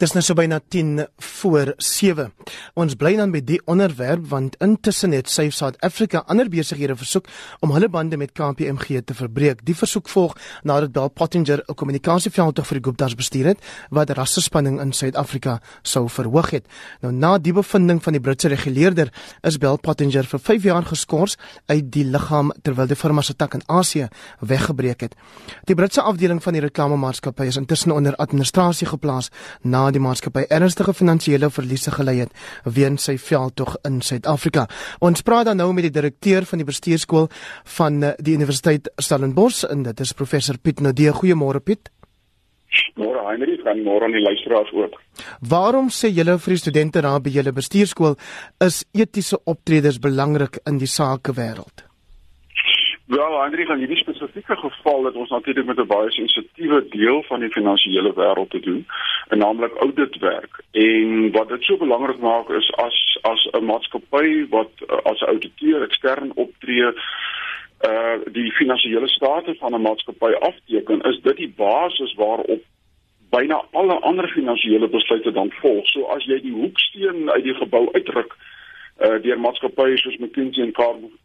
Dis nou so byna 10 voor 7. Ons bly dan by die onderwerp want intussen het Safe South Africa ander besighede versoek om hulle bande met KPMG te verbreek. Die versoek volg nadat Bell Pottinger 'n kommunikasieveldtog vir die Gupta's bestuur het wat rassespanning in Suid-Afrika sou verhoog het. Nou na die bevinding van die Britse reguleerder is Bell Pottinger vir 5 jaar geskort uit die liggaam terwyl die firma se tak in Asië weggebreek het. Die Britse afdeling van die reklamemaatskappy is intussen onder administrasie geplaas na die maatskappy ernstige finansiële verliese gelei het weens sy veldtog in Suid-Afrika. Ons praat dan nou met die direkteur van die bestuurskool van eh, die Universiteit Stellenbosch en dit is professor Piet Nodee. Goeiemôre Piet. Môre Heinrich, dan môre aan die luisteraars ook. Waarom sê julle vir die studente daar by julle bestuurskool is etiese optredes belangrik in die sakewêreld? Wel, Andri, in hierdie spesifieke geval het ons natuurlik met 'n baie sensitiewe deel van die finansiële wêreld te doen, en naamlik auditwerk. En wat dit so belangrik maak is as as 'n maatskappy wat uh, as 'n ouditeur ekstern optree, uh die finansiële state van 'n maatskappy afteken, is dit die basis waarop byna alle ander finansiële besluite dan volg. So as jy die hoeksteen uit die gebou uitruk, uh, deur maatskappye soos McKinsey en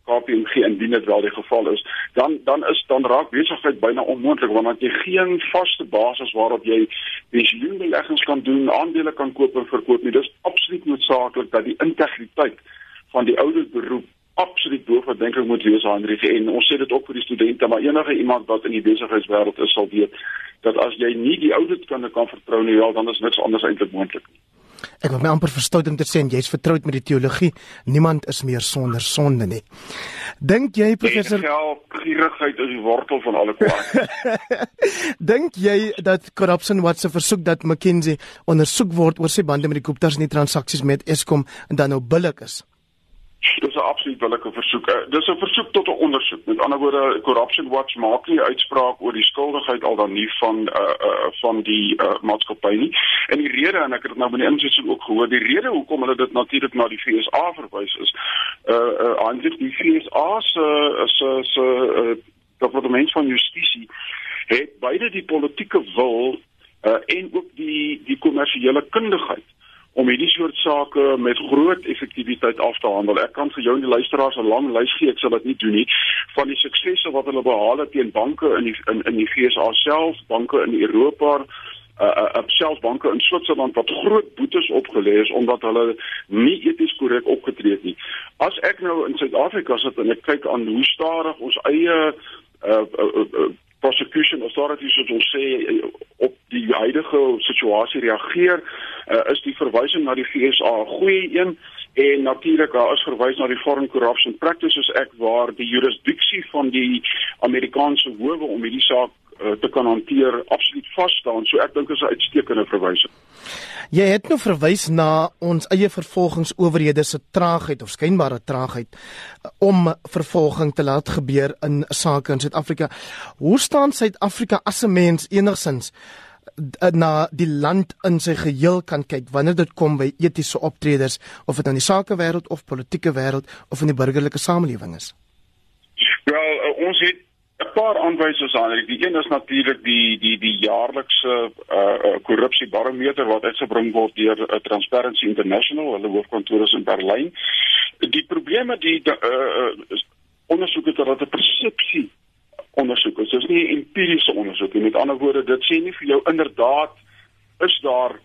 KPMG indien dit wel die geval is, dan dan is dan raak besigheid byna onmoontlik want jy geen vaste basis waarop jy pensioenbeleggings kan doen, aandele kan koop en verkoop nie. Dis absoluut noodsaaklik dat die integriteit van die ouer beroep absoluut boorverdenking moet wees aan die en ons sê dit ook vir die studente maar enige iemand wat in die besigheidswêreld is sal weet dat as jy nie die ouditkunde kan vertrou nie wel dan is niks anders eintlik moontlik nie. Ek wil my amper verstout om te sê jy's vertroud met die teologie. Niemand is meer sonder sonde nie. Dink jy professor gierigheid is die wortel van alle kwaad? Dink jy dat corruption wat se versoek dat McKinsey ondersoek word oor sy bande met die Gupta's en die transaksies met Eskom en dan nou billik is? Dis 'n absoluut billike versoek. Eh, dis 'n versoek tot 'n ondersoek. Met ander woorde, Corruption Watch maak nie uitspraak oor die skuldigheid al dan nie van uh uh van die uh maatskappy nie. En die rede en ek het dit nou by die insetsing ook gehoor, die rede hoekom hulle dit natuurlik na die FSA verwys is uh uh aangesien die FSA se se se uh departement van justisie het beide die politieke wil uh en ook die die kommersiële kundigheid om hierdie soort sake met groot effektiwiteit af te handel. Ek kan vir jou en die luisteraars 'n lang lys gee, ek sal dit nie doen nie, van die suksese wat hulle behaal het teen banke in die in in die FSA self, banke in Europa, uh uh selfs banke in Switserland wat groot boetes opgelê is omdat hulle nie eties korrek opgetree het nie. As ek nou in Suid-Afrika sit en ek kyk aan hoe stadig ons eie uh, uh, uh prosecution authorities soos ons sê op die huidige situasie reageer uh, is die verwysing na die FSA 'n goeie een en natuurlik daar is verwys na die Foreign Corruption Practices Act waar die jurisdiksie van die Amerikaanse howe om hierdie saak te kan hanteer absoluut vas staan so ek dink is 'n uitstekende verwysing Jy het nou verwys na ons eie vervolgingsowerhede se traagheid of skynbare traagheid uh, om vervolging te laat gebeur in sake in Suid-Afrika. Hoe staan Suid-Afrika as 'n mens enigsins uh, na die land in sy geheel kan kyk wanneer dit kom by etiese optreders of dit in die sakewêreld of politieke wêreld of in die burgerlike samelewing is? Wel, uh, ons het 'n paar aanwysers aan. Die een is natuurlik die die die jaarlikse uh, uh korrupsiebarometer wat uitgebring word deur uh, Transparency International, hulle hoofkantoor is in Berlyn. Die probleme die uh, uh ondersoek het dat 'n persepsie ondersoek is. Dit is nie 'n empiriese ondersoek nie. Met ander woorde, dit sê nie vir jou inderdaad is daar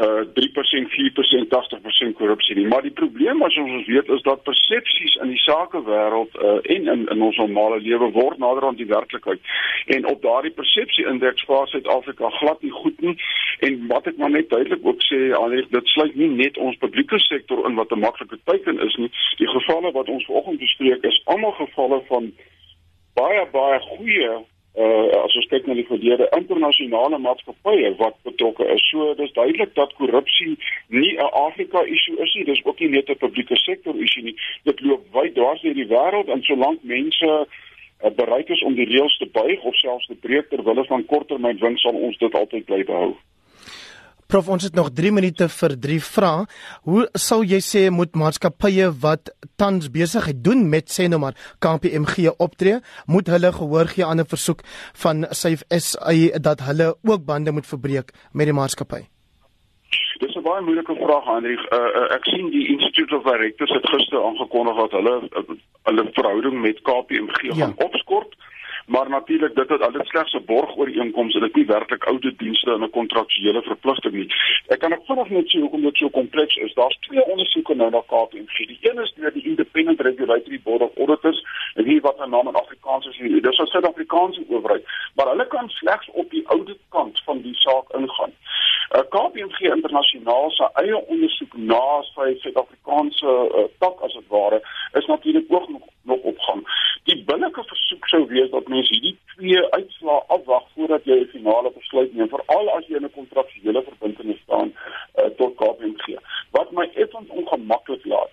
uh 3% 4% 80% korrupsie nie. Maar die probleem as ons ons weet is dat persepsies in die sakewêreld uh en in in ons normale lewe word nader aan die werklikheid. En op daardie persepsie indeks vaar Suid-Afrika glad nie goed nie. En wat ek maar net duidelik ook sê alreeds dit sluit nie net ons publieke sektor in wat 'n maklike teken is nie. Die gevalle wat ons vanoggend bespreek is almal gevalle van baie baie goeie uh as ons kyk na die verlede internasionale maatskappye wat betrokke is. So dis duidelik dat korrupsie nie 'n Afrika issue is nie, dis ook nie net 'n publieke sektor issue nie. Dit loop wyd dwars deur die wêreld en solank mense uh, bereid is om die reëls te buig of selfs te breek ter wille van korttermyn wins sal ons dit altyd bly behou. Prof, ons het nog 3 minute vir 3 vrae. Hoe sou jy sê moet maatskappye wat tans besigheid doen met sê nou maar KPMG optree, moet hulle gehoor gee aan 'n versoek van Safe SA dat hulle ook bande moet verbreek met die maatskappy? Dis 'n baie moeilike vraag, Hendrik. Uh, uh, ek sien die Institute of Directors het gister aangekondig dat hulle uh, hulle verhouding met KPMG ja. gaan opskort maar natuurlik dit het alles slegs 'n borgooreenkoms en dit nie werklik oude dienste in 'n kontraktuele verpligting nie. Ek kan ook vinnig net sê hoekom dit so kompleks is. Daar's twee ondersoeke nou na KPMG. Die een is deur die Independent Regulatory Board of Auditors en hier wat 'n naam in Afrikaans is, dis 'n Suid-Afrikaanse owerheid, maar hulle kan slegs op die oude kant van die saak ingaan. Uh, KPMG internasionaal se eie ondersoek na sy Suid-Afrikaanse uh, tak as dit ware is natuurlik ook nog, nog opgang. Die billike versoek sou wees dat mens hierdie twee uitslae afwag voordat jy 'n finale besluit neem, veral as jy in 'n kontraktuele verbintenis staan uh, tot KPMG. Wat my effens ongemaklik laat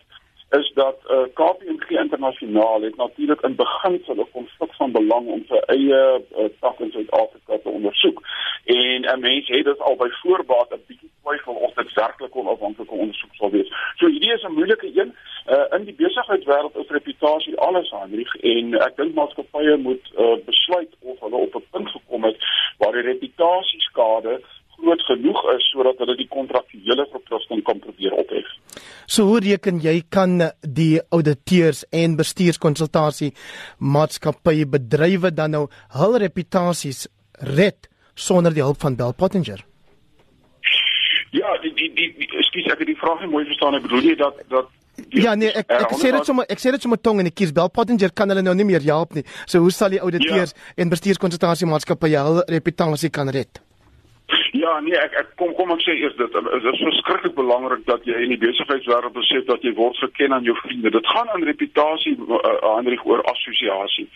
is dat uh, eh, KPMG internasionaal het natuurlik in beginsel 'n konflik van belang om sy eie uh, tak in Suid-Afrika te ondersoek. En 'n mens het dit al by voorbaat 'n bietjie twyfel of dit werklik 'n onafhanklike ondersoek sal wees. So hierdie is 'n moeilike een. Uh, in die besigheidswêreld is reputasie alles aanrig en ek dink maatskappye moet uh, besluit of hulle op 'n punt gekom het waar die reputasieskade groot genoeg is sodat hulle die kontraktuele verpligting kan probeer ophef. So hoe reken jy kan die auditeurs en bestuurskonsultasie maatskappye bedrywe dan nou hul reputasies red sonder die hulp van Bell Pottinger? Ja, die die die, die ekskuus ek het die vraag nie mooi verstaan. Ek bedoel jy dat dat ja nee, ek ek sê dit sommer ek sê dit sommer tong en ek kies Bell Pottinger kan hulle nou nie meer help nie. So hoe sal die auditeurs ja. en bestuurskonsultasie maatskappye hul reputasie kan red? Ja, nee, ek ek kom kom ek sê eers dit is, is verskriklik belangrik dat jy in die besigheidswêreld besef dat jy word geken aan jou vriende. Dit gaan aan reputasie uh, aanrig oor assosiasie.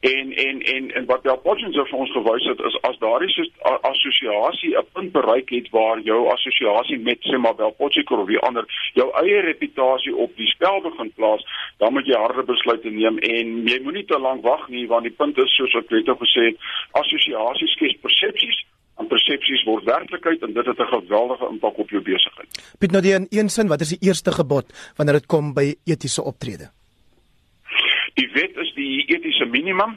En en en en wat Bell Pottinger vir ons gewys het is as daardie so assosiasie 'n punt bereik het waar jou assosiasie met sê maar Bell Pottinger of wie ander jou eie reputasie op die spel begin plaas, dan moet jy harde besluite neem en jy moenie te lank wag nie want die punt is soos ek net al gesê het, assosiasies skep persepsies en persepsies word werklikheid en dit het 'n geweldige impak op jou besigheid. Piet nou die in een sin, wat is die eerste gebod wanneer dit kom by etiese optrede? Die wet is die etiese minimum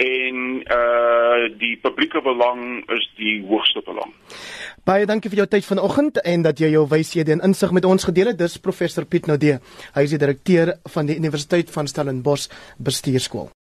en uh die publieke belang is die hoogste belang. Baie dankie vir jou tyd vanoggend en dat jy jou wyshede en insig met ons gedeel het. Dis professor Piet Nodee. Hy is die direkteur van die Universiteit van Stellenbosch Bestuurskool.